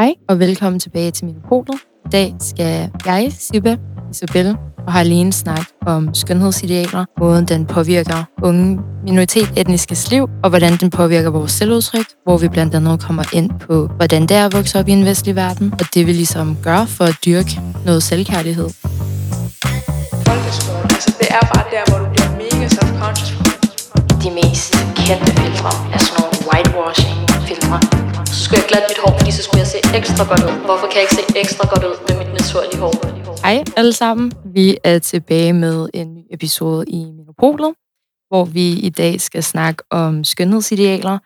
Hej og velkommen tilbage til Minopolet. I dag skal jeg, Sibbe, Isabelle og Harlene snakke om skønhedsidealer, måden den påvirker unge minoritet etniske liv, og hvordan den påvirker vores selvudtryk, hvor vi blandt andet kommer ind på, hvordan det er at vokse op i en vestlig verden, og det vi ligesom gør for at dyrke noget selvkærlighed. Folkeskole, altså det er bare der, hvor du bliver mega self-conscious. de mest kendte filtre er sådan nogle whitewashing-filtre. Så skulle jeg glatte mit hår, fordi så skulle jeg se ekstra godt ud. Hvorfor kan jeg ikke se ekstra godt ud med mit naturlige hår? Hej alle sammen. Vi er tilbage med en ny episode i Minopolet, hvor vi i dag skal snakke om skønhedsidealer,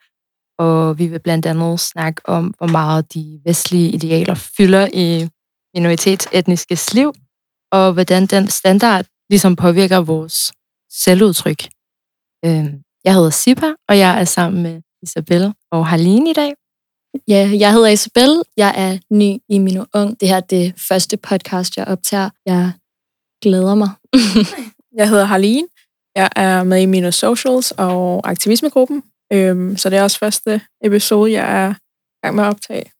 og vi vil blandt andet snakke om, hvor meget de vestlige idealer fylder i minoritetsetniske liv, og hvordan den standard ligesom påvirker vores selvudtryk. Øhm, jeg hedder Sipa, og jeg er sammen med Isabel og Harline i dag. Ja, jeg hedder Isabel. Jeg er ny i Mino Ung. Det her er det første podcast, jeg optager. Jeg glæder mig. Jeg hedder Harleen. Jeg er med i mine socials og aktivismegruppen. Øhm, så det er også første episode, jeg er i gang med at optage.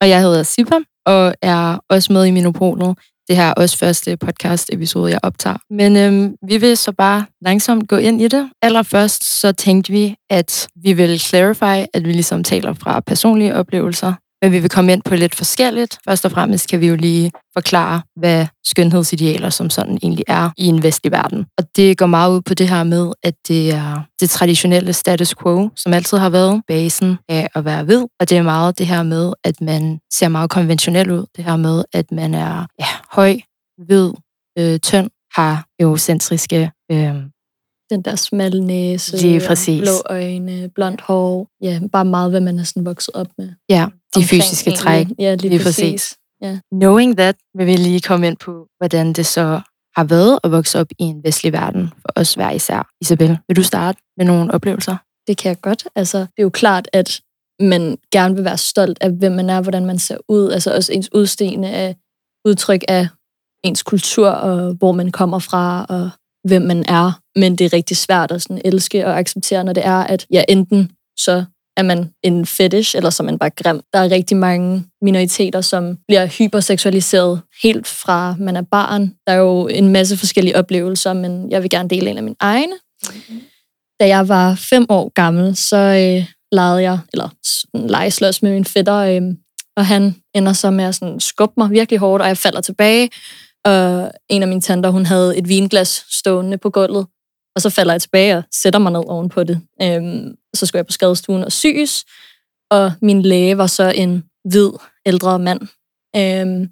Og jeg hedder Sippa, og er også med i Minopolet. Det her er også første podcast episode, jeg optager. Men øhm, vi vil så bare langsomt gå ind i det. Allerførst så tænkte vi, at vi vil clarify, at vi ligesom taler fra personlige oplevelser, men vi vil komme ind på lidt forskelligt. Først og fremmest kan vi jo lige forklare, hvad skønhedsidealer som sådan egentlig er i en vestlig verden. Og det går meget ud på det her med, at det er det traditionelle status quo, som altid har været basen af at være hvid. Og det er meget det her med, at man ser meget konventionel ud. Det her med, at man er ja, høj, hvid, øh, tynd, har eurocentriske øh, den der smalle næse, Lige præcis. blå øjne, blondt hår. Ja, bare meget, hvad man er sådan vokset op med. ja, de Omkring fysiske træk. Ja, lige, Lige præcis. præcis. Ja. Knowing that, vil vi lige komme ind på, hvordan det så har været at vokse op i en vestlig verden for os hver især. Isabel, vil du starte med nogle oplevelser? Det kan jeg godt. Altså, det er jo klart, at man gerne vil være stolt af, hvem man er, hvordan man ser ud. Altså også ens udseende af udtryk af ens kultur, og hvor man kommer fra, og hvem man er. Men det er rigtig svært at sådan elske og acceptere, når det er, at ja, enten så er man en fetish, eller så er man bare grim. Der er rigtig mange minoriteter, som bliver hyperseksualiseret helt fra man er barn. Der er jo en masse forskellige oplevelser, men jeg vil gerne dele en af mine egne. Da jeg var fem år gammel, så øh, legede jeg, eller sådan legeslås med min fætter, øh, og han ender så med at sådan skubbe mig virkelig hårdt, og jeg falder tilbage. Og en af mine tanter, hun havde et vinglas stående på gulvet, og så falder jeg tilbage og sætter mig ned ovenpå det. Øhm, så skulle jeg på skadestuen og syes, og min læge var så en hvid, ældre mand. Øhm,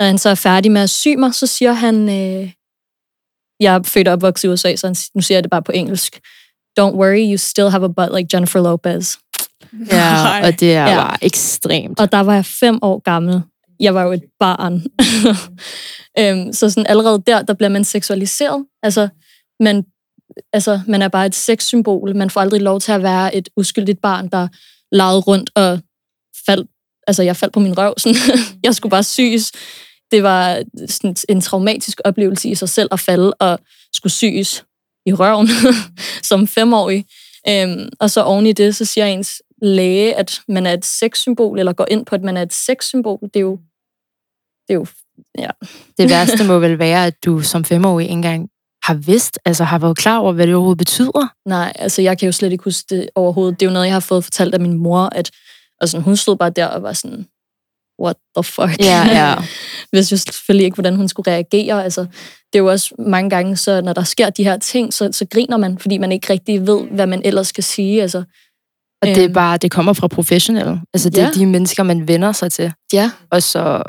når han så er færdig med at sy mig, så siger han, øh, jeg er født og opvokset i USA, så han, nu siger jeg det bare på engelsk. Don't worry, you still have a butt like Jennifer Lopez. Ja, og det er Ja. ja. bare ekstremt. Og der var jeg fem år gammel. Jeg var jo et barn. øhm, så sådan allerede der, der bliver man seksualiseret. Altså man, altså, man er bare et sexsymbol. Man får aldrig lov til at være et uskyldigt barn, der legede rundt og faldt. Altså, jeg faldt på min røv. Sådan. jeg skulle bare syes. Det var sådan en traumatisk oplevelse i sig selv at falde og skulle syes i røven som femårig. Øhm, og så oven i det, så siger ens læge, at man er et sexsymbol, eller går ind på, at man er et sexsymbol. Det er jo, det er jo ja, Det værste må vel være, at du som femårig ikke engang har vidst, altså har været klar over, hvad det overhovedet betyder. Nej, altså jeg kan jo slet ikke huske det overhovedet. Det er jo noget, jeg har fået fortalt af min mor, at og sådan, hun stod bare der og var sådan, what the fuck? Ja, ja. Hvis jeg selvfølgelig ikke, hvordan hun skulle reagere. Altså, det er jo også mange gange, så når der sker de her ting, så, så griner man, fordi man ikke rigtig ved, hvad man ellers skal sige. Altså, Og det er Øhm. bare, det kommer fra professionelle. Altså det er Ja. de mennesker, man vender sig til. ja, Og så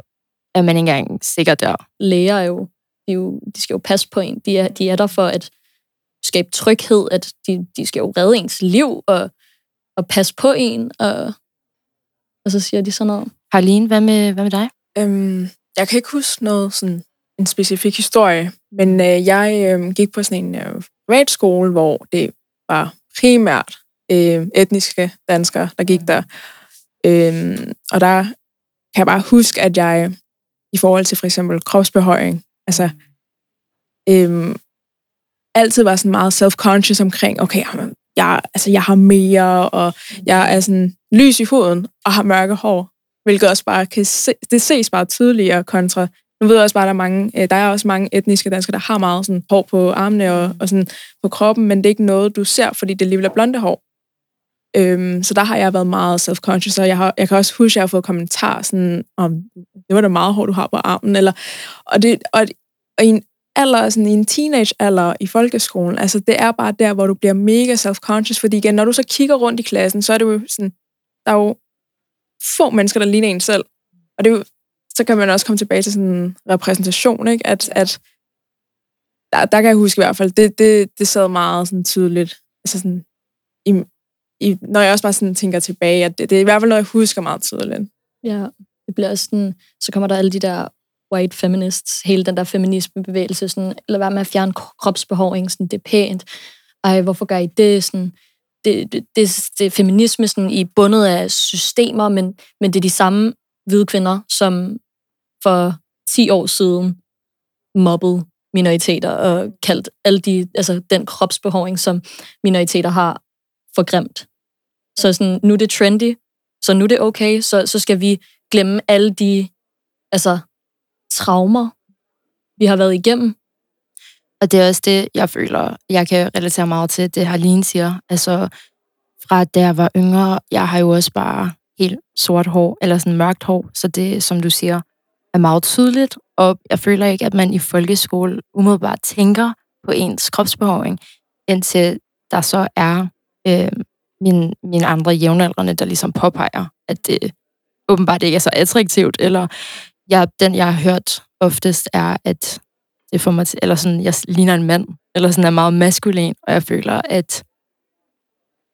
er man ikke engang sikker der. læger er jo, de, er jo, de skal jo passe på en. De er, de er der for at skabe tryghed, at de, de skal jo redde ens liv og, og passe på en. Og, og så siger de sådan noget. Harleen, hvad med, hvad med dig? Øhm, jeg kan ikke huske noget sådan en specifik historie, men øh, jeg øh, gik på sådan en øh, privatskole, hvor det var primært øh, etniske danskere, der gik der. Øhm, og der kan jeg bare huske, at jeg i forhold til for eksempel kropsbehøjning, altså øhm, altid var sådan meget self-conscious omkring, okay, jamen, jeg, altså, jeg har mere, og jeg er sådan lys i huden og har mørke hår. hvilket også bare kan se, det ses bare tydeligere kontra nu ved jeg også bare, at der er, mange, øh, der er også mange etniske danskere, der har meget sådan hår på armene og, og sådan på kroppen, men det er ikke noget, du ser, fordi det alligevel er blonde hår. Øhm, så der har jeg været meget self-conscious, og jeg, har, jeg kan også huske, at jeg har fået kommentarer sådan, om det var da meget hårdt, du har på armen, eller, og, det, og, og i en alder, sådan i en teenage-alder i folkeskolen, altså det er bare der, hvor du bliver mega self-conscious, fordi igen, når du så kigger rundt i klassen, så er det jo sådan, der er jo få mennesker, der ligner en selv. Og det er jo, så kan man også komme tilbage til sådan en repræsentation, ikke? At, at der, der kan jeg huske i hvert fald, det, det, det sad meget sådan tydeligt. Altså sådan, i, i, når jeg også bare sådan tænker tilbage, at det, det er i hvert fald noget, jeg husker meget tydeligt. Ja, det bliver sådan, så kommer der alle de der white feminists, hele den der feminismebevægelse, sådan, eller hvad med at fjerne kropsbehåring, sådan, det er pænt. Ej, hvorfor gør I det? Sådan, det, det, det, det er feminisme sådan, i bundet af systemer, men, men det er de samme hvide kvinder, som for 10 år siden mobbede minoriteter og kaldt alle de, altså den kropsbehåring, som minoriteter har, for grimt. Så sådan, nu er det trendy, så nu er det okay, så, så skal vi glemme alle de altså, traumer, vi har været igennem. Og det er også det, jeg føler, jeg kan relatere meget til, det Harleen siger. Altså, fra da jeg var yngre, jeg har jo også bare helt sort hår, eller sådan mørkt hår, så det, som du siger, er meget tydeligt, og jeg føler ikke, at man i folkeskole umiddelbart tænker på ens kropsbehåring, indtil der så er øh, mine, mine andre jævnaldrende, der ligesom påpeger, at det åbenbart ikke er så attraktivt, eller jeg, den, jeg har hørt oftest, er, at det får mig til, eller sådan, jeg ligner en mand, eller sådan er meget maskulin, og jeg føler, at,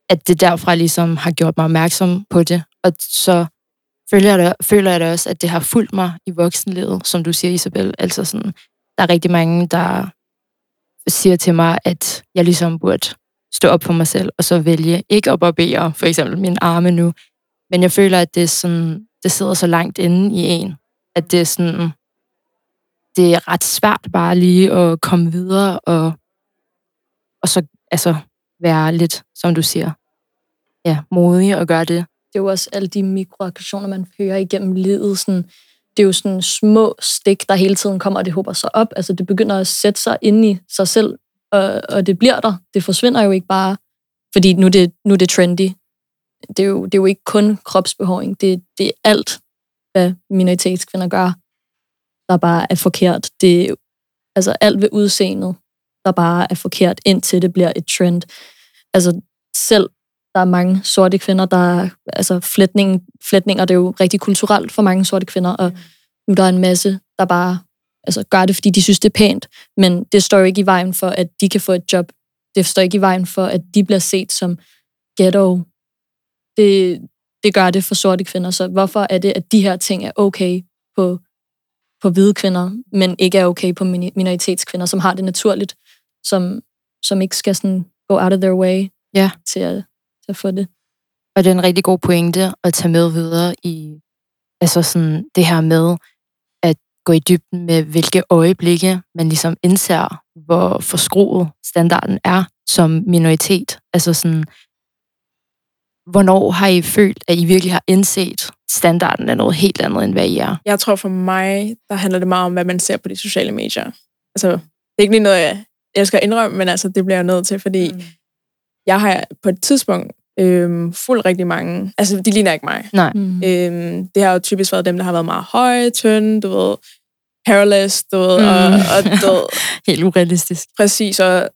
at det derfra ligesom har gjort mig opmærksom på det, og så føler jeg, det, føler jeg det også, at det har fulgt mig i voksenlivet, som du siger, Isabel. Altså sådan, der er rigtig mange, der siger til mig, at jeg ligesom burde stå op for mig selv, og så vælge ikke at barbere for eksempel min arme nu. Men jeg føler, at det, er sådan, det sidder så langt inde i en, at det er sådan, det er ret svært bare lige at komme videre og, og så altså være lidt, som du siger, ja, modig og gøre det. Det er jo også alle de mikroaggressioner, man hører igennem livet. Sådan, det er jo sådan små stik, der hele tiden kommer, og det håber sig op. Altså det begynder at sætte sig ind i sig selv, og, og det bliver der. Det forsvinder jo ikke bare, fordi nu er det, nu er det trendy. Det er, jo, det er jo ikke kun kropsbehåring, det, det er alt, hvad minoritetskvinder gør, der bare er forkert. Det er altså alt ved udseendet, der bare er forkert, indtil det bliver et trend. Altså selv der er mange sorte kvinder, der altså flætning, flætninger, det er jo rigtig kulturelt for mange sorte kvinder, og nu der er en masse, der bare altså, gør det, fordi de synes, det er pænt, men det står jo ikke i vejen for, at de kan få et job. Det står ikke i vejen for, at de bliver set som ghetto. Det, det gør det for sorte kvinder, så hvorfor er det, at de her ting er okay på, på hvide kvinder, men ikke er okay på minoritetskvinder, som har det naturligt, som, som ikke skal sådan go out of their way ja. til at til at få det. Og det er en rigtig god pointe at tage med videre i altså sådan det her med gå i dybden med, hvilke øjeblikke man ligesom indser, hvor forskruet standarden er som minoritet. Altså sådan, hvornår har I følt, at I virkelig har indset, standarden er noget helt andet, end hvad I er? Jeg tror for mig, der handler det meget om, hvad man ser på de sociale medier. Altså, det er ikke lige noget, jeg elsker at indrømme, men altså, det bliver jeg nødt til, fordi mm jeg har på et tidspunkt øhm, fuldt rigtig mange, altså de ligner ikke mig. Nej. Mm. Øhm, det har jo typisk været dem, der har været meget høje, tynde, du ved, hairless, du ved, mm. og, og ved, Helt urealistisk. Præcis, og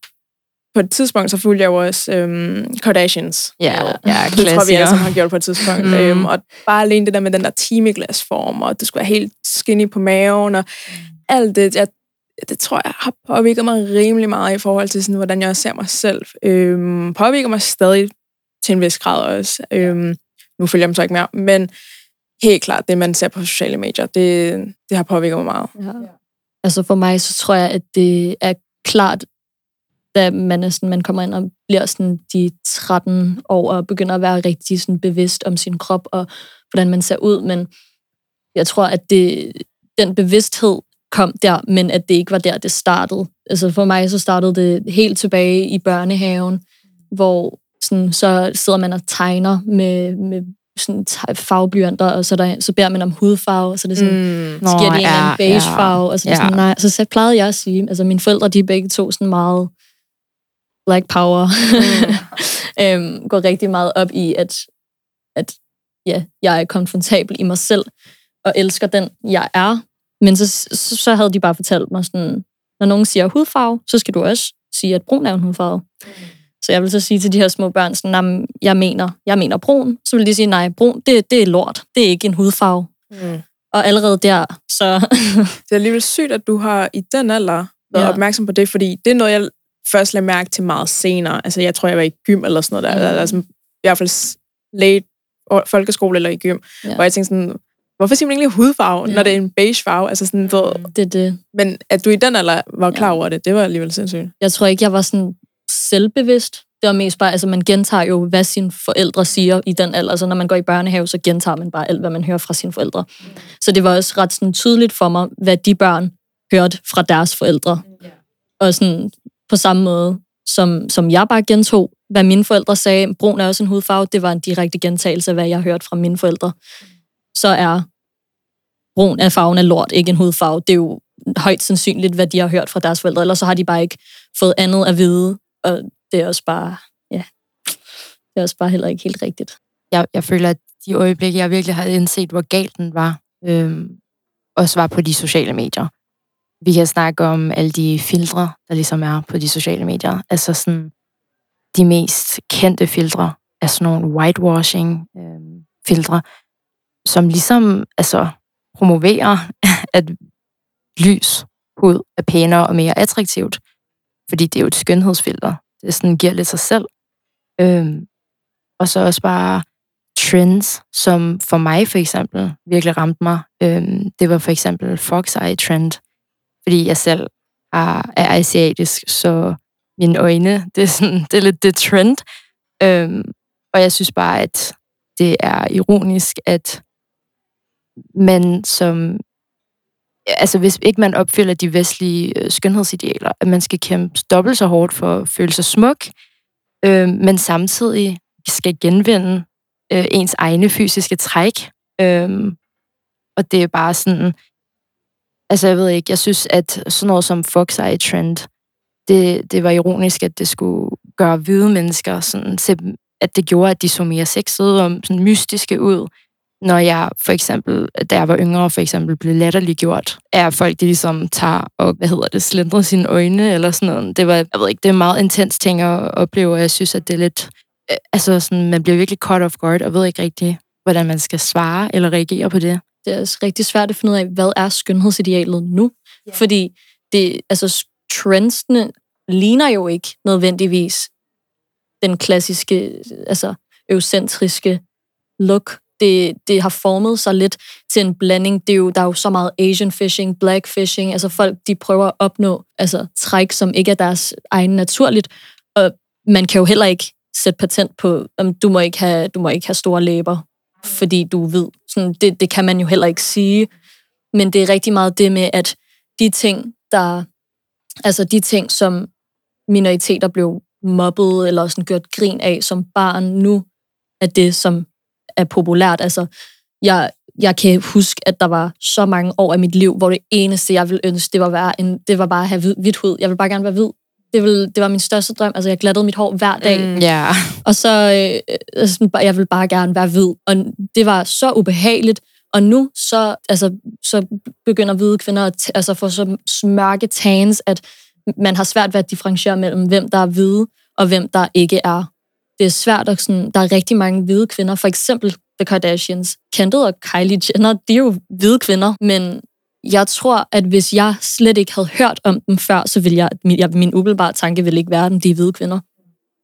på et tidspunkt, så fulgte jeg jo også øhm, Kardashians. Ja, ja det tror vi alle sammen har gjort på et tidspunkt. Mm. Øhm, og bare alene det der med den der timeglasform, og du skulle være helt skinny på maven, og alt det. Jeg det tror jeg har påvirket mig rimelig meget i forhold til, sådan, hvordan jeg ser mig selv. Øhm, påvirker mig stadig til en vis grad også. Øhm, nu følger jeg dem så ikke mere, men helt klart, det man ser på sociale medier, det, det har påvirket mig meget. Ja. Altså for mig, så tror jeg, at det er klart, da man, er sådan, man kommer ind og bliver sådan de 13 år og begynder at være rigtig sådan bevidst om sin krop og hvordan man ser ud, men jeg tror, at det, den bevidsthed kom der, men at det ikke var der, det startede. Altså for mig så startede det helt tilbage i børnehaven, hvor sådan, så sidder man og tegner med, med sådan farveblyanter, og så, der, så beder man om hudfarve, og så er det sådan, mm. Mm. så giver de en ja, beige ja. farve, og så, er det Ja. sådan, nej, så, så plejede jeg at sige, altså mine forældre, de er begge to sådan meget black power, øhm, går rigtig meget op i, at, at ja, jeg er konfrontabel i mig selv, og elsker den, jeg er. Men så, så, så havde de bare fortalt mig sådan, når nogen siger hudfarve, så skal du også sige, at brun er en hudfarve. Så jeg vil så sige til de her små børn, sådan, "Jamen, jeg mener, jeg mener brun. Så vil de sige, nej, brun, det, det er lort. Det er ikke en hudfarve. Mm. Og allerede der, så Det er alligevel sygt, at du har i den alder været Ja. opmærksom på det, fordi det er noget, jeg først lagde mærke til meget senere. Altså, jeg tror, jeg var i gym eller sådan noget der. Mm. Altså, I hvert fald late folkeskole eller i gym, Ja. hvor jeg tænkte sådan, hvorfor siger man egentlig hudfarve, Ja. når det er en beige farve? Altså sådan, du, det er det. men at du i den alder var klar Ja. over det, det var alligevel sindssygt. Jeg tror ikke, jeg var sådan selvbevidst. Det var mest bare, altså man gentager jo, hvad sine forældre siger i den alder. Altså når man går i børnehave, så gentager man bare alt, hvad man hører fra sine forældre. Så det var også ret sådan tydeligt for mig, hvad de børn hørte fra deres forældre. Og sådan på samme måde, som, som jeg bare gentog, hvad mine forældre sagde, brun er også en hudfarve, det var en direkte gentagelse af, hvad jeg hørte fra mine forældre. Så er brun af farven af lort ikke en hudfarve. Det er jo højt sandsynligt, hvad de har hørt fra deres forældre, ellers så har de bare ikke fået andet at vide, og det er også bare, ja, det er også bare heller ikke helt rigtigt. jeg, jeg føler, at de øjeblikke, jeg virkelig har indset, hvor galt den var, øhm, også var på de sociale medier. Vi kan snakke om alle de filtre, der ligesom er på de sociale medier. Altså sådan, de mest kendte filtre er sådan nogle whitewashing øhm, filtre, som ligesom altså, promoverer, at lys hud er pænere og mere attraktivt. Fordi det er jo et skønhedsfilter. Det sådan giver lidt sig selv. Øhm, og så også bare trends, som for mig for eksempel virkelig ramte mig. Øhm, det var for eksempel Fox Eye Trend, fordi jeg selv er, er asiatisk, så mine øjne, det er, sådan, det er lidt det trend. Øhm, og jeg synes bare, at det er ironisk, at man som... Altså, hvis ikke man opfylder de vestlige øh, skønhedsidealer, at man skal kæmpe dobbelt så hårdt for at føle sig smuk, øh, men samtidig skal genvinde øh, ens egne fysiske træk. Øh, og det er bare sådan... Altså, jeg ved ikke, jeg synes, at sådan noget som Fox Eye Trend, det, det var ironisk, at det skulle gøre hvide mennesker sådan, se, at det gjorde, at de så mere sexede og sådan mystiske ud. Når jeg for eksempel, da jeg var yngre, for eksempel blev latterliggjort, er folk, de ligesom tager og, hvad hedder det, slendrer sine øjne eller sådan noget. Det var, jeg ved ikke, det er meget intens ting at opleve, og jeg synes, at det er lidt, øh, altså sådan, man bliver virkelig caught off guard, og ved ikke rigtig, hvordan man skal svare eller reagere på det. Det er også rigtig svært at finde ud af, hvad er skønhedsidealet nu? Ja. Fordi det, altså, trendsene ligner jo ikke nødvendigvis den klassiske, altså eucentriske look. Det, det har formet sig lidt til en blanding. Det er jo, der er jo så meget Asian fishing, black fishing. Altså folk, de prøver at opnå altså, træk, som ikke er deres egen naturligt. Og man kan jo heller ikke sætte patent på, om du må ikke have, du må ikke have store læber, fordi du ved. Sådan, det, det kan man jo heller ikke sige. Men det er rigtig meget det med, at de ting, der, altså de ting, som minoriteter blev mobbet eller sådan gjort grin af som barn, nu er det, som er populært. Altså, jeg, jeg kan huske, at der var så mange år af mit liv, hvor det eneste, jeg ville ønske, det var, være en, det var bare at have hvid, hvidt hud. Jeg vil bare gerne være hvid. Det, ville, det var min største drøm. Altså, jeg glattede mit hår hver dag. Mm. Ja. Og så, øh, bare- jeg vil bare gerne være hvid. Og det var så ubehageligt. Og nu så, altså, så begynder hvide kvinder at t- altså, få så mørke tans, at man har svært ved at differentiere mellem, hvem der er hvide, og hvem der ikke er. Det er svært, at sådan, der er rigtig mange hvide kvinder, for eksempel The Kardashians. Kendall og Kylie Jenner, de er jo hvide kvinder, men jeg tror, at hvis jeg slet ikke havde hørt om dem før, så ville jeg, min, jeg, min umiddelbare tanke ville ikke være, at de er hvide kvinder.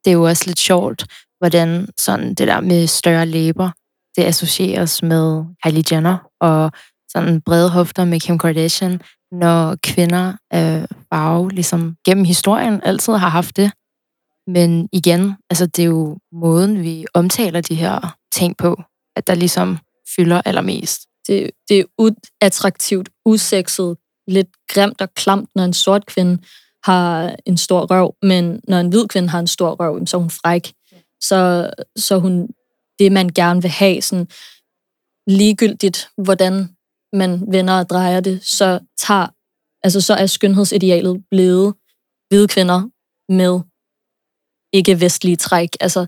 det er jo også lidt sjovt, hvordan sådan det der med større læber, det associeres med Kylie Jenner, og sådan brede hofter med Kim Kardashian, når kvinder af farve ligesom gennem historien altid har haft det. Men igen, altså det er jo måden, vi omtaler de her ting på, at der ligesom fylder allermest. det, det er uattraktivt, usekset, lidt grimt og klamt, når en sort kvinde har en stor røv, men når en hvid kvinde har en stor røv, så er hun fræk. Så, så hun det, man gerne vil have. Sådan, ligegyldigt, hvordan man vender og drejer det, så tager, altså så er skønhedsidealet blevet hvide kvinder med ikke-vestlige træk. Altså,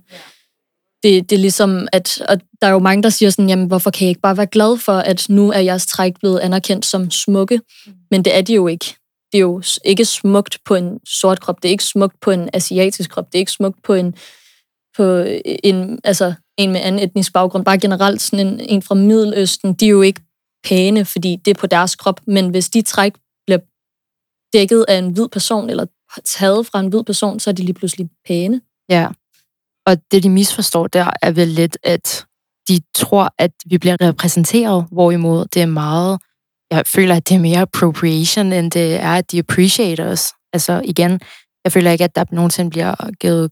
det, det er ligesom, at og der er jo mange, der siger sådan, jamen, hvorfor kan jeg ikke bare være glad for, at nu er jeres træk blevet anerkendt som smukke? Men det er de jo ikke. Det er jo ikke smukt på en sort krop, det er ikke smukt på en asiatisk krop, det er ikke smukt på en, på en, altså en med anden etnisk baggrund, bare generelt sådan en, en fra Middeløsten, de er jo ikke pæne, fordi det er på deres krop, men hvis de træk bliver dækket af en hvid person, eller taget fra en hvid person, så er de lige pludselig pæne. Ja, og det de misforstår der er vel lidt, at de tror, at vi bliver repræsenteret, hvorimod det er meget, jeg føler, at det er mere appropriation, end det er, at de appreciate os. Altså igen, jeg føler ikke, at der nogensinde bliver givet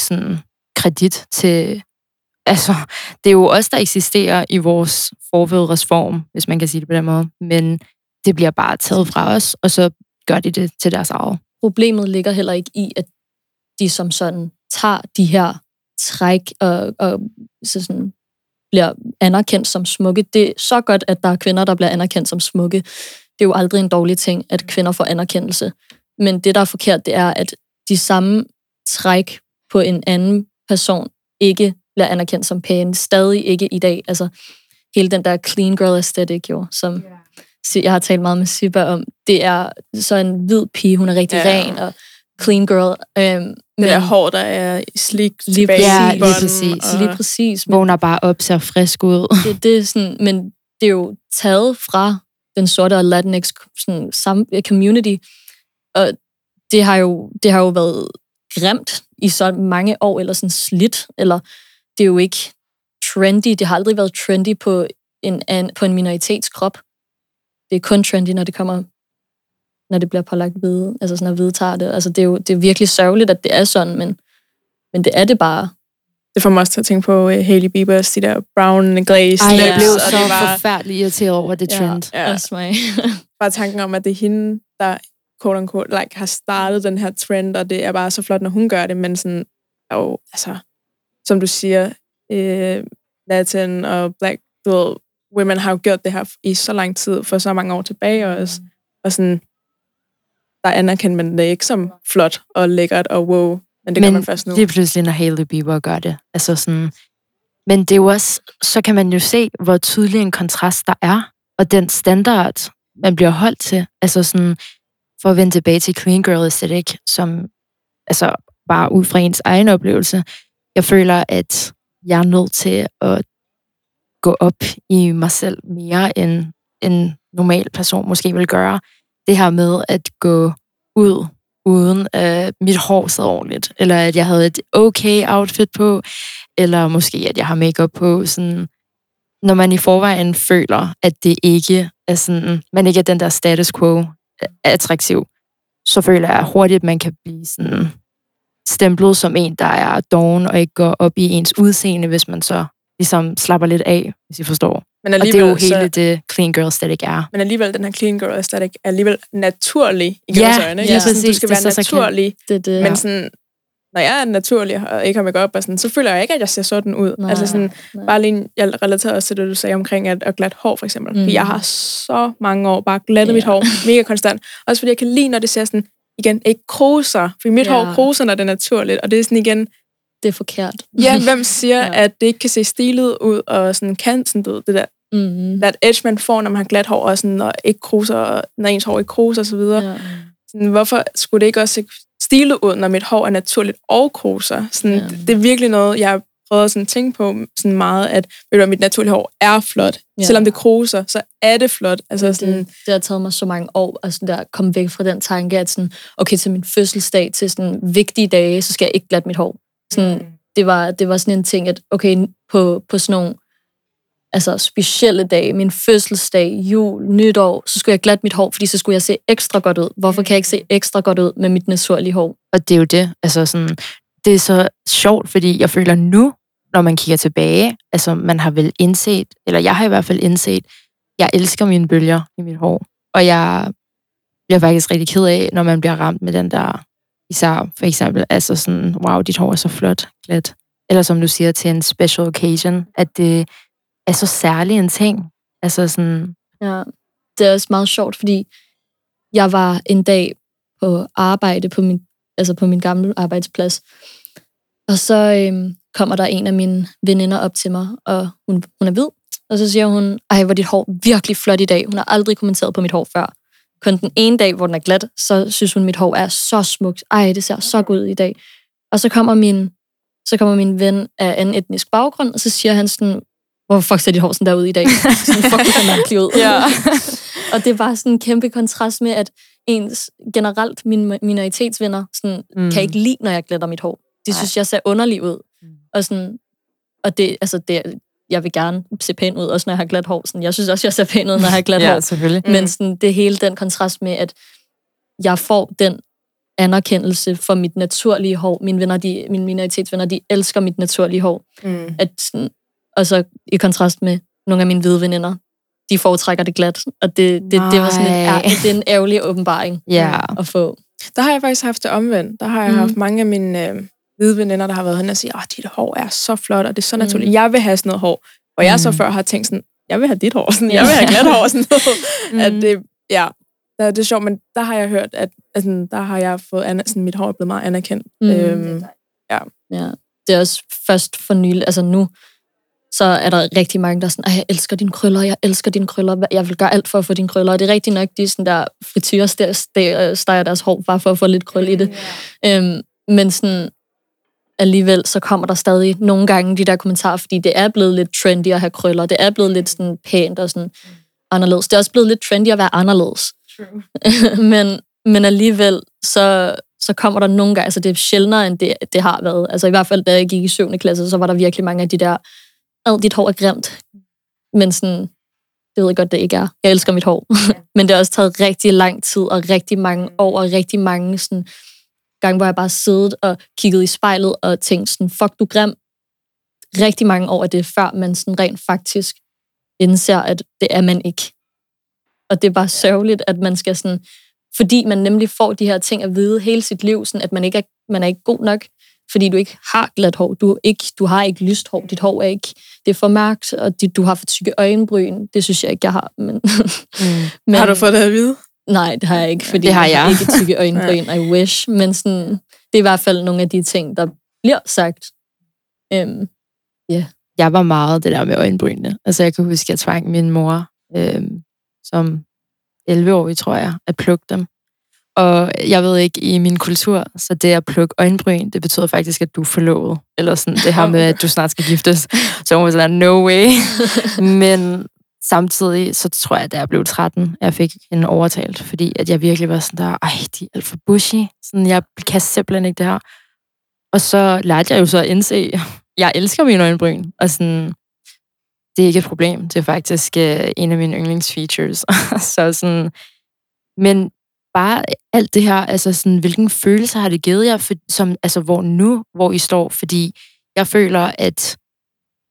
sådan kredit til, altså, det er jo os, der eksisterer i vores forfædres form, hvis man kan sige det på den måde, men det bliver bare taget fra os, og så gør de det til deres eget. Problemet ligger heller ikke i, at de som sådan tager de her træk og, og så sådan bliver anerkendt som smukke. Det er så godt, at der er kvinder, der bliver anerkendt som smukke. Det er jo aldrig en dårlig ting, at kvinder får anerkendelse. Men det, der er forkert, det er, at de samme træk på en anden person ikke bliver anerkendt som pæne. Stadig ikke i dag. Altså, hele den der clean girl aesthetic, jo, som jeg har talt meget med Sibba om, det er så en hvid pige, hun er rigtig ja. ren og clean girl. Øhm, det der hår, der er slik Lige, tilbage ja, i lige præcis. og- Lige præcis. Men Vågner bare op, ser frisk ud. det, det er sådan, men det er jo taget fra den sorte og Latinx sådan, sam, community, og det har, jo, det har jo været grimt i så mange år, eller sådan slidt, eller det er jo ikke trendy. Det har aldrig været trendy på en, an, på en minoritetskrop. Det er kun trendy, når det kommer når det bliver pålagt hvide, altså sådan at vedtager det. Altså det er jo det er virkelig sørgeligt, at det er sådan, men, men det er det bare. Det får mig også til at tænke på uh, Hailey Bieber's, de der brown glaze Ej, jeg blev så det var forfærdelig irriteret over det trend. Ja. Også mig. bare tanken om, at det er hende, der quote unquote, like, har startet den her trend, og det er bare så flot, når hun gør det, men sådan, er jo, altså, som du siger, øh, Latin og Black, du ved, women har jo gjort det her i så lang tid, for så mange år tilbage også, og sådan, der anerkender man det ikke som flot og lækkert og wow, men det gør man først nu. det er pludselig, når Hailey Bieber gør det. Altså sådan, men det er jo også, så kan man jo se, hvor tydelig en kontrast der er, og den standard, man bliver holdt til. Altså sådan, for at vende tilbage til Clean Girl Aesthetic, som altså bare ud fra ens egen oplevelse, jeg føler, at jeg er nødt til at gå op i mig selv mere, end en normal person måske vil gøre. Det her med at gå ud uden at mit hår sad ordentligt, eller at jeg havde et okay outfit på, eller måske at jeg har makeup på, sådan, når man i forvejen føler, at det ikke er sådan, man ikke er den der status quo øh, attraktiv, så føler jeg hurtigt, at man kan blive sådan stemplet som en, der er doven og ikke går op i ens udseende, hvis man så ligesom slapper lidt af, hvis I forstår. men Og det er jo hele så, det clean girl aesthetic er. men alligevel, den her clean girl aesthetic er alligevel naturlig i Ja, ja, øjne. ja, Ja, sådan, du skal det være så- så naturlig, Det, er det, Men sådan, når jeg er naturlig og ikke har makeup og sådan, så føler jeg ikke, at jeg ser sådan ud. Nej, altså sådan, nej. bare lige, jeg relaterer også til det, du sagde omkring at, at glat hår, for eksempel. Mm. Jeg har så mange år bare glattet Ja. mit hår, mega konstant. Også fordi jeg kan lide, når det ser sådan, igen, ikke kruser. For mit Ja. hår kruser, når det er naturligt. Og det er sådan igen, det er forkert. ja, hvem siger, Ja. at det ikke kan se stilet ud, og sådan kan sådan, du ved, det der, Mm. that edge, man får, når man har glat hår, og sådan, og ikke kruser, og når ens hår ikke kruser, og så videre. Ja. Sådan, hvorfor skulle det ikke også se stilet ud, når mit hår er naturligt og kruser? Sådan, Ja. det, det er virkelig noget, jeg har prøvet at sådan tænke på sådan meget, at ved du, hvad, mit naturlige hår er flot. Ja. Selvom det kruser, så er det flot. Altså, sådan, det, det har taget mig så mange år at sådan der, komme væk fra den tanke, at sådan, okay, til min fødselsdag, til sådan vigtige dage, så skal jeg ikke glatte mit hår. Sådan, Mm. det, var, det var sådan en ting, at okay, på, på sådan nogle altså, specielle dage, min fødselsdag, jul, nytår, så skulle jeg glatte mit hår, fordi så skulle jeg se ekstra godt ud. Hvorfor kan jeg ikke se ekstra godt ud med mit naturlige hår? Og det er jo det. Altså sådan, det er så sjovt, fordi jeg føler nu, når man kigger tilbage, altså man har vel indset, eller jeg har i hvert fald indset, jeg elsker mine bølger i mit hår. Og jeg bliver faktisk rigtig ked af, når man bliver ramt med den der, især for eksempel, altså sådan, wow, dit hår er så flot, glat. eller som du siger, til en special occasion, at det er så særlig en ting. Altså sådan, Ja, det er også meget sjovt, fordi jeg var en dag på arbejde på min, altså på min gamle arbejdsplads, og så øhm, kommer der en af mine veninder op til mig, og hun, hun er hvid, og så siger hun, ej, hvor dit hår virkelig flot i dag. Hun har aldrig kommenteret på mit hår før. Kun den ene dag, hvor den er glat, så synes hun, mit hår er så smukt. Ej, det ser så godt ud i dag. Og så kommer min, så kommer min ven af en etnisk baggrund, og så siger han sådan, hvorfor fuck ser dit hår sådan der ud i dag? Sådan, fuck, det ser mærkeligt ud. Ja. og det var sådan en kæmpe kontrast med, at ens generelt mine minoritetsvenner sådan, Mm. kan ikke lide, når jeg glætter mit hår. De Nej. synes, jeg ser underlig ud. Mm. Og, sådan, og det, altså det, jeg vil gerne se pæn ud, også når jeg har glat hår. Sådan, jeg synes også, jeg ser pæn ud, når jeg har glat ja, hår. selvfølgelig. Mm. Men sådan, det hele den kontrast med, at jeg får den anerkendelse for mit naturlige hår. Mine venner, de, mine minoritetsvenner, de elsker mit naturlige hår. Mm. At sådan, og så i kontrast med nogle af mine hvide veninder, de foretrækker det glat. Og det, det, det var sådan en, Nej. ær- det er en ærgerlig åbenbaring Ja. at få. Der har jeg faktisk haft det omvendt. Der har jeg mm. haft mange af mine øh, hvide veninder, der har været hen og sige, at dit hår er så flot, og det er så naturligt. Mm. Jeg vil have sådan noget hår. Og jeg så Mhm. før har tænkt sådan, jeg vil have dit hår. Sådan, Ja. Jeg vil have glat hår. Sådan noget. Mhm. at det, ja, der, det er sjovt, men der har jeg hørt, at altså, der har jeg fået, aner, sådan, mit hår er blevet meget anerkendt. Mm. Øhm, Ja. Det er også først for nylig, altså nu, så er der rigtig mange, der er sådan, "Ej, jeg elsker dine krøller, jeg elsker dine krøller, jeg vil gøre alt for at få dine krøller. Og det er rigtigt nok, de sådan der frityrer steger deres hår, bare for at få lidt krøl i det. Øhm, men sådan, alligevel, så kommer der stadig nogle gange de der kommentarer, fordi det er blevet lidt trendy at have krøller, det er blevet lidt sådan pænt og sådan anderledes. Det er også blevet lidt trendy at være anderledes. men, men alligevel, så, så kommer der nogle gange, altså det er sjældnere, end det, det har været. Altså i hvert fald, da jeg gik i 7. klasse, så var der virkelig mange af de der, ad, dit hår er grimt. Men sådan, det ved jeg godt, det ikke er. Jeg elsker mit hår. men det har også taget rigtig lang tid, og rigtig mange år, og rigtig mange sådan, gange, hvor jeg bare siddet og kigget i spejlet og tænkt sådan, fuck, du grim. Rigtig mange år er det, før man sådan rent faktisk indser, at det er man ikke. Og det er bare sørgeligt, at man skal sådan, fordi man nemlig får de her ting at vide hele sit liv, sådan at man ikke er, man er ikke god nok, fordi du ikke har glat hår. Du, ikke, du har ikke lyst hår. Dit hår er ikke, det er for mørkt, og dit, du har for tykke øjenbryn. Det synes jeg ikke, jeg har. Men, Mm. men, har du fået det at vide? Nej, det har jeg ikke, fordi Det har jeg. ikke tykke øjenbryn, I wish. Men sådan, det er i hvert fald nogle af de ting, der bliver sagt. Øhm, jeg var meget det der med øjenbrynene. Altså, jeg kan huske, at jeg tvang min mor, øhm, som 11-årig, tror jeg, at plukke dem. Og jeg ved ikke, i min kultur, så det at plukke øjenbryn, det betyder faktisk, at du er forlovet. Eller sådan det her med, at du snart skal giftes. Så hun var sådan, no way. Men samtidig, så tror jeg, da jeg blev 13, jeg fik en overtalt, fordi at jeg virkelig var sådan der, ej, de er alt for bushy. Sådan, jeg kan simpelthen ikke det her. Og så lærte jeg jo så at indse, jeg elsker mine øjenbryn, og sådan, det er ikke et problem. Det er faktisk øh, en af mine yndlingsfeatures. så sådan, men bare alt det her, altså sådan, hvilken følelse har det givet jer, for, som, altså hvor nu, hvor I står? Fordi jeg føler, at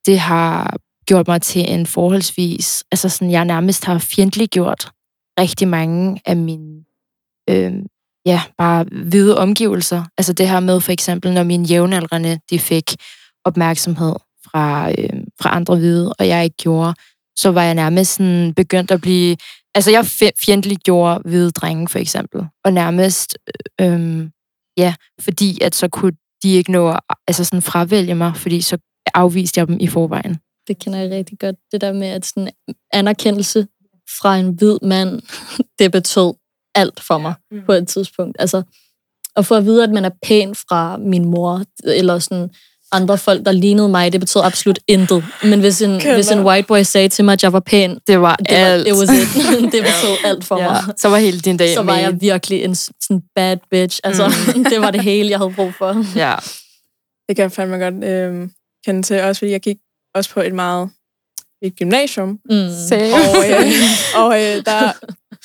det har gjort mig til en forholdsvis, altså sådan, jeg nærmest har fjendtliggjort rigtig mange af mine, øh, ja, bare hvide omgivelser. Altså det her med for eksempel, når mine jævnaldrende, de fik opmærksomhed fra, øh, fra andre hvide, og jeg ikke gjorde, så var jeg nærmest sådan begyndt at blive... Altså, jeg fjendtliggjorde hvide drenge, for eksempel. Og nærmest, øh, øh, ja, fordi at så kunne de ikke nå at altså sådan fravælge mig, fordi så afviste jeg dem i forvejen det kender jeg rigtig godt. Det der med, at sådan anerkendelse fra en hvid mand, det betød alt for mig Mm. på et tidspunkt. Altså, at få at vide, at man er pæn fra min mor, eller sådan andre folk, der lignede mig, det betød absolut intet. Men hvis en, hvis en white boy sagde til mig, at jeg var pæn, Det var det var, alt. it was it. det betød alt for ja, mig. så var hele din dag Så var med. jeg virkelig en sådan bad bitch. Altså, det var det hele, jeg havde brug for. Ja. Det kan jeg fandme godt øh, kende til, også fordi jeg gik også på et meget et gymnasium, Mm. og, øh, og øh, der,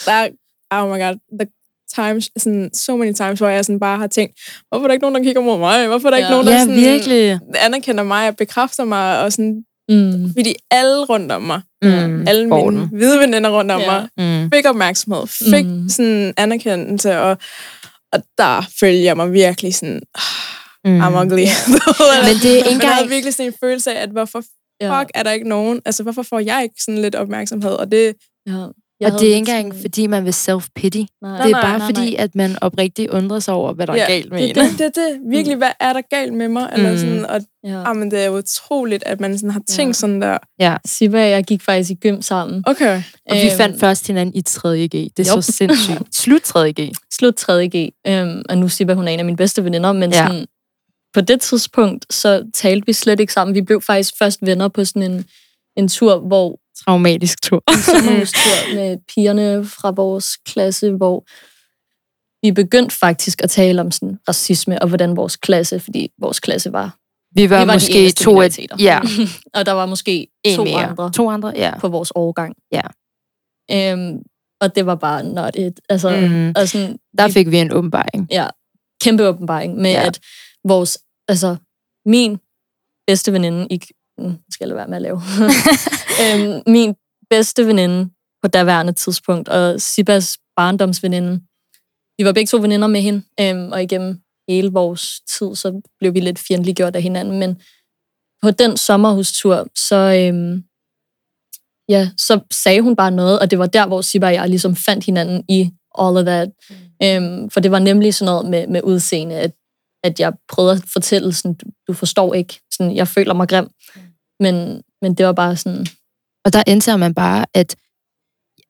der, oh my god, the times, sådan, so many times, hvor jeg sådan bare har tænkt, hvorfor er der ikke nogen, der kigger mod mig? Hvorfor er der Ja. ikke nogen, der ja, sådan, virkelig. anerkender mig og bekræfter mig? Og sådan, Mm. fordi alle rundt om mig, Mm, alle mine hvide veninder rundt om Ja. mig, Mm. fik opmærksomhed, fik Mm. sådan anerkendelse, og, og der følte jeg mig virkelig sådan, ah, mm. I'm ugly. Men det er ikke Man havde engang... virkelig sådan en følelse af, at hvorfor Ja. fuck er der ikke nogen? Altså, hvorfor får jeg ikke sådan lidt opmærksomhed? Og det, Ja. Og det er ikke engang, fordi man vil self-pity. Nej, Det er nej, bare nej, fordi, nej. at man oprigtigt undrer sig over, hvad der ja, er galt med det, en. det, det, det, virkelig, hvad er der galt med mig? Eller Mm. sådan, og Ja. jamen, det er utroligt, at man sådan har tænkt Ja. sådan der. Ja. Sibba og jeg gik faktisk i gym sammen. Okay. Og vi Øhm, fandt først hinanden i 3. G. Det er Jo. så sindssygt. Slut 3. G. slut 3. G, øhm, og nu Sibba, hun er en af mine bedste veninder, men ja. sådan, på det tidspunkt, så talte vi slet ikke sammen. Vi blev faktisk først venner på sådan en, en tur, hvor Traumatisk tur. en sommerhustur med pigerne fra vores klasse, hvor vi begyndte faktisk at tale om sådan racisme, og hvordan vores klasse, fordi vores klasse var... Vi var, vi var måske to minoriteter. Ja, og der var måske en to mere. andre To andre, ja. på vores årgang. Ja. Øhm, og det var bare not it. Altså, mm. og sådan, Der fik vi en åbenbaring. ja, kæmpe åbenbaring med, ja. at vores, altså, min bedste veninde, i, mm, skal jeg være med at lave, øhm, min bedste veninde på daværende tidspunkt, og Sibas barndomsveninde, vi var begge to veninder med hende, øhm, og igennem hele vores tid, så blev vi lidt fjendtliggjort af hinanden, men på den sommerhustur, så, øhm, ja, så sagde hun bare noget, og det var der, hvor Sibba og jeg ligesom fandt hinanden i all of that. Mm. Øhm, for det var nemlig sådan noget med, med udseende, at, at jeg prøvede at fortælle sådan, du, forstår ikke, sådan, jeg føler mig grim. Men, men det var bare sådan, Og der indser man bare, at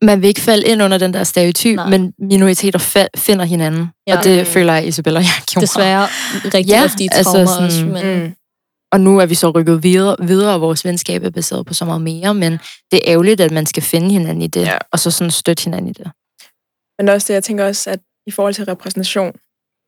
man vil ikke falde ind under den der stereotyp, Nej. men minoriteter fa- finder hinanden. Ja. Og det føler jeg, Isabella og jeg gjorde. desværre rigtig Ja, ofte i altså sådan, også. Men, Mm. Og nu er vi så rykket videre, videre og vores venskab er baseret på så meget mere, men det er ærgerligt, at man skal finde hinanden i det, Ja. og så sådan støtte hinanden i det. Men også det, jeg tænker også, at i forhold til repræsentation,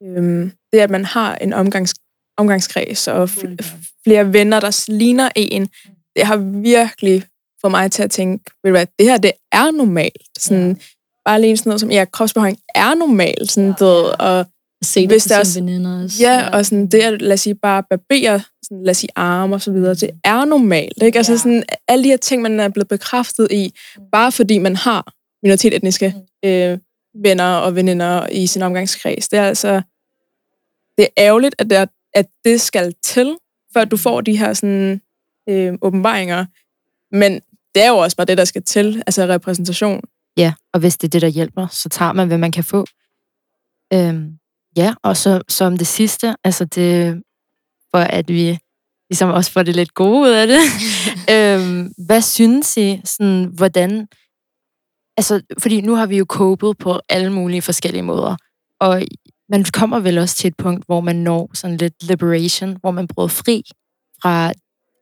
øhm, det at man har en omgangs, omgangskreds og f- flere venner, der ligner en, det har virkelig fået mig til at tænke, ved du hvad, det her, det er normalt. Sådan, ja. Bare lige sådan noget som, ja, kropsbehøjning er normalt. Sådan, ja. ved, og se det Hvis på også- veninder også. Ja, og sådan det at, lad os sige, bare barbere, sådan, lad os sige, arme og så videre, det er normalt, ikke? Altså sådan, alle de her ting, man er blevet bekræftet i, bare fordi man har minoritetsetniske øh, venner og veninder i sin omgangskreds, det er altså, det er ærgerligt, at det, er, at det skal til, før du får de her sådan, øh, åbenbaringer, men det er jo også bare det, der skal til, altså repræsentation. Ja, og hvis det er det, der hjælper, så tager man, hvad man kan få. Øhm, ja, og så som det sidste, altså det, for at vi ligesom også får det lidt gode ud af det. øhm, hvad synes I, sådan, hvordan, altså, fordi nu har vi jo copet på alle mulige forskellige måder, og man kommer vel også til et punkt, hvor man når sådan lidt liberation, hvor man bryder fri fra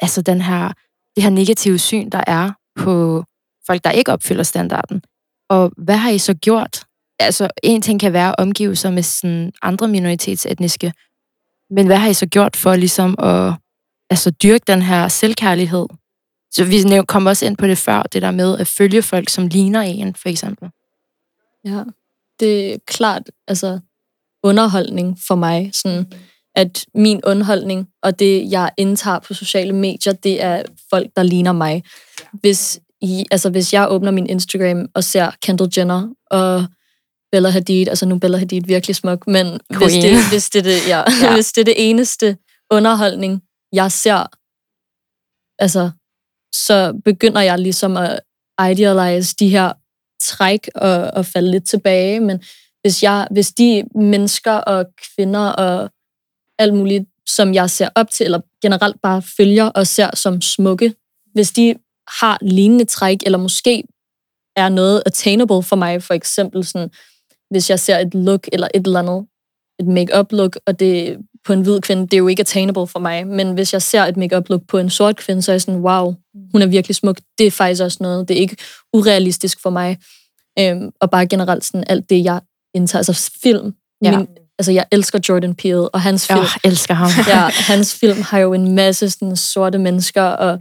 altså den her, det her negative syn, der er på folk, der ikke opfylder standarden. Og hvad har I så gjort? Altså, en ting kan være at omgive sig med sådan andre minoritetsetniske, men hvad har I så gjort for ligesom at altså, dyrke den her selvkærlighed? Så vi kom også ind på det før, det der med at følge folk, som ligner en, for eksempel. Ja, det er klart, altså underholdning for mig, sådan at min underholdning og det, jeg indtager på sociale medier, det er folk, der ligner mig. Hvis, I, altså, hvis jeg åbner min Instagram og ser Kendall Jenner og Bella Hadid, altså nu Bella Hadid virkelig smuk, men hvis det, hvis, det, det, Ja. ja. hvis det er det eneste underholdning, jeg ser, altså, så begynder jeg ligesom at idealize de her træk og, og falde lidt tilbage, men hvis, jeg, hvis de mennesker og kvinder og alt muligt, som jeg ser op til, eller generelt bare følger og ser som smukke, hvis de har lignende træk, eller måske er noget attainable for mig, for eksempel sådan, hvis jeg ser et look eller et eller andet, et make-up look, og det på en hvid kvinde, det er jo ikke attainable for mig, men hvis jeg ser et make-up look på en sort kvinde, så er jeg sådan, wow, hun er virkelig smuk. Det er faktisk også noget, det er ikke urealistisk for mig. Øhm, og bare generelt sådan alt det, jeg indtager, altså film. Ja. Min, altså jeg elsker Jordan Peele, og hans film, Jeg elsker ham. ja, hans film har jo en masse sådan, sorte mennesker, og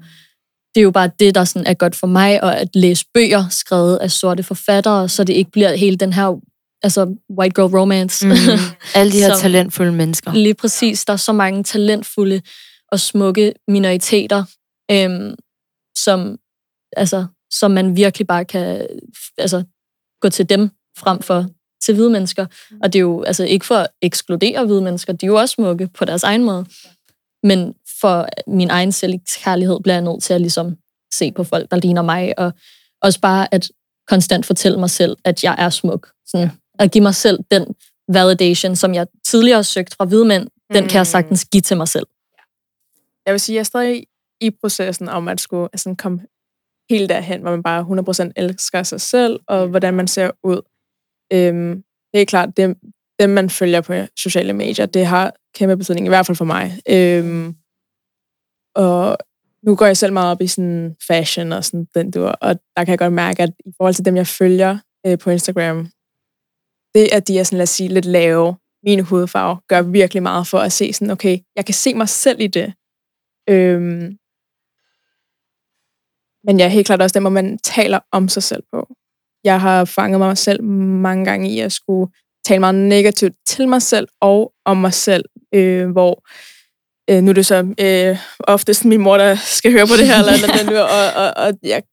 det er jo bare det, der sådan er godt for mig, og at læse bøger skrevet af sorte forfattere, så det ikke bliver hele den her altså white girl romance. Mm. Alle de her Som- talentfulde mennesker. Lige præcis. Der er så mange talentfulde og smukke minoriteter, øhm, som, altså, som man virkelig bare kan altså, gå til dem frem for til hvide mennesker. Og det er jo altså ikke for at ekskludere hvide mennesker, de er jo også smukke på deres egen måde. Men for min egen selvkærlighed bliver jeg nødt til at ligesom se på folk, der ligner mig, og også bare at konstant fortælle mig selv, at jeg er smuk. Sådan, at give mig selv den validation, som jeg tidligere har søgt fra hvide mænd, den kan jeg sagtens give til mig selv. Jeg vil sige, jeg er stadig i processen om at skulle altså, komme helt derhen, hvor man bare 100% elsker sig selv, og hvordan man ser ud. Øhm, det er klart, det, dem man følger på sociale medier, det har kæmpe betydning, i hvert fald for mig. Øhm, og nu går jeg selv meget op i sådan fashion og sådan den du, og der kan jeg godt mærke, at i forhold til dem, jeg følger øh, på Instagram, det, at de er sådan, lad os sige, lidt lave, min hudfarve, gør virkelig meget for at se sådan, okay, jeg kan se mig selv i det. Øhm, men jeg er helt klart også den, hvor man taler om sig selv på. Jeg har fanget mig selv mange gange i at skulle tale meget negativt til mig selv og om mig selv, øh, hvor øh, nu er det så øh, oftest min mor, der skal høre på det her, eller, eller, eller, og, og, og jeg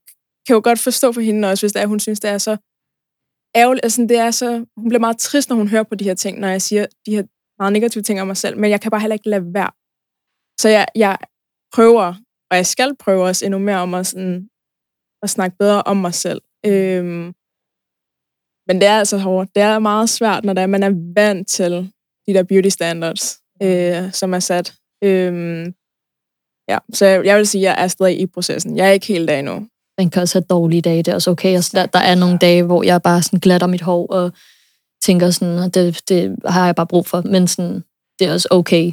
kan jo godt forstå for hende også, hvis det er, hun synes, det er så ærgerligt. Altså, det er så, hun bliver meget trist, når hun hører på de her ting, når jeg siger de her meget negative ting om mig selv, men jeg kan bare heller ikke lade være. Så jeg, jeg prøver, og jeg skal prøve også endnu mere om at, sådan, at snakke bedre om mig selv. Øhm, men det er altså hårdt. Det er meget svært, når det er, man er vant til de der beauty standards, øh, som er sat. Øhm, ja, så jeg, jeg vil sige, at jeg er stadig i processen. Jeg er ikke helt der endnu. Man kan også have dårlige dage, det er også okay. Altså, der, der er nogle dage, hvor jeg bare sådan glatter mit hår og tænker sådan, at det, det har jeg bare brug for. Men sådan, det er også okay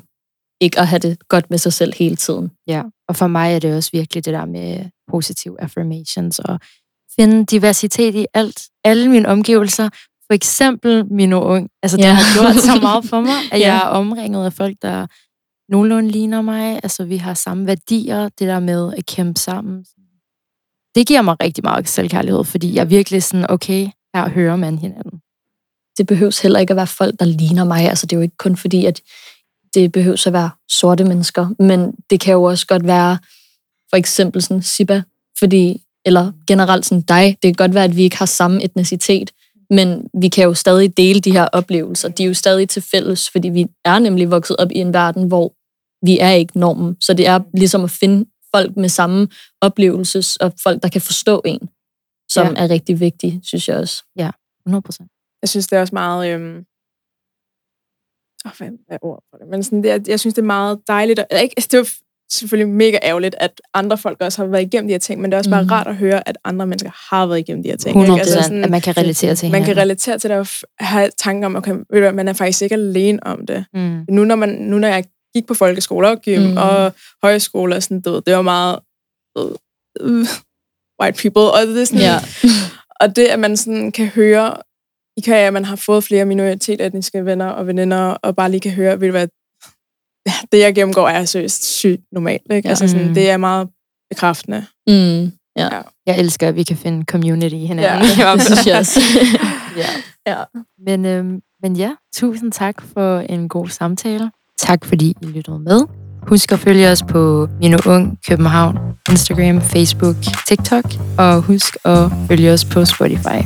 ikke at have det godt med sig selv hele tiden. Ja, og for mig er det også virkelig det der med positive affirmations og finde diversitet i alt, alle mine omgivelser. For eksempel min ung. Altså, det Ja. har gjort så meget for mig, at Ja. jeg er omringet af folk, der nogenlunde ligner mig. Altså, vi har samme værdier, det der med at kæmpe sammen. Det giver mig rigtig meget selvkærlighed, fordi jeg er virkelig sådan, okay, her hører man hinanden. det behøves heller ikke at være folk, der ligner mig. Altså, det er jo ikke kun fordi, at det behøves at være sorte mennesker, men det kan jo også godt være for eksempel sådan Siba, fordi, eller generelt sådan dig. Det kan godt være, at vi ikke har samme etnicitet, men vi kan jo stadig dele de her oplevelser. De er jo stadig til fælles, fordi vi er nemlig vokset op i en verden, hvor vi er ikke normen. Så det er ligesom at finde folk med samme oplevelses, og folk, der kan forstå en, som Ja. er rigtig vigtigt, synes jeg også. 100 procent. Jeg synes, det er også meget... Øhm... Oh, hvad er ordet for det? Men sådan, det er, jeg synes, det er meget dejligt. Og, ikke, altså, det jo selvfølgelig mega ærgerligt, at andre folk også har været igennem de her ting, men det er også bare Mhm. rart at høre, at andre mennesker har været igennem de her ting. 100 ikke? Altså, sådan, at man kan relatere til man kan hinanden. relatere til det og have tanker om, okay, ved du man er faktisk ikke alene om det. Mm. Nu når, man, nu når jeg gik på folkeskoler og gym Mm. mm. og højskoler, sådan, du ved, det var meget øh, white people, og det er sådan, Ja. og det, at man sådan kan høre, i kan, at man har fået flere minoritetsetniske venner og veninder, og bare lige kan høre, ved du hvad, det jeg gennemgår er seriøst sygt normalt. Ikke? Ja. Ja. Altså sådan, Mm. det er meget bekræftende. Mm. Jeg elsker, at vi kan finde community i hinanden. Ja. Det synes jeg også. ja. ja. Men, øhm, men ja, tusind tak for en god samtale. Tak fordi I lyttede med. Husk at følge os på Mino Ung København, Instagram, Facebook, TikTok. Og husk at følge os på Spotify.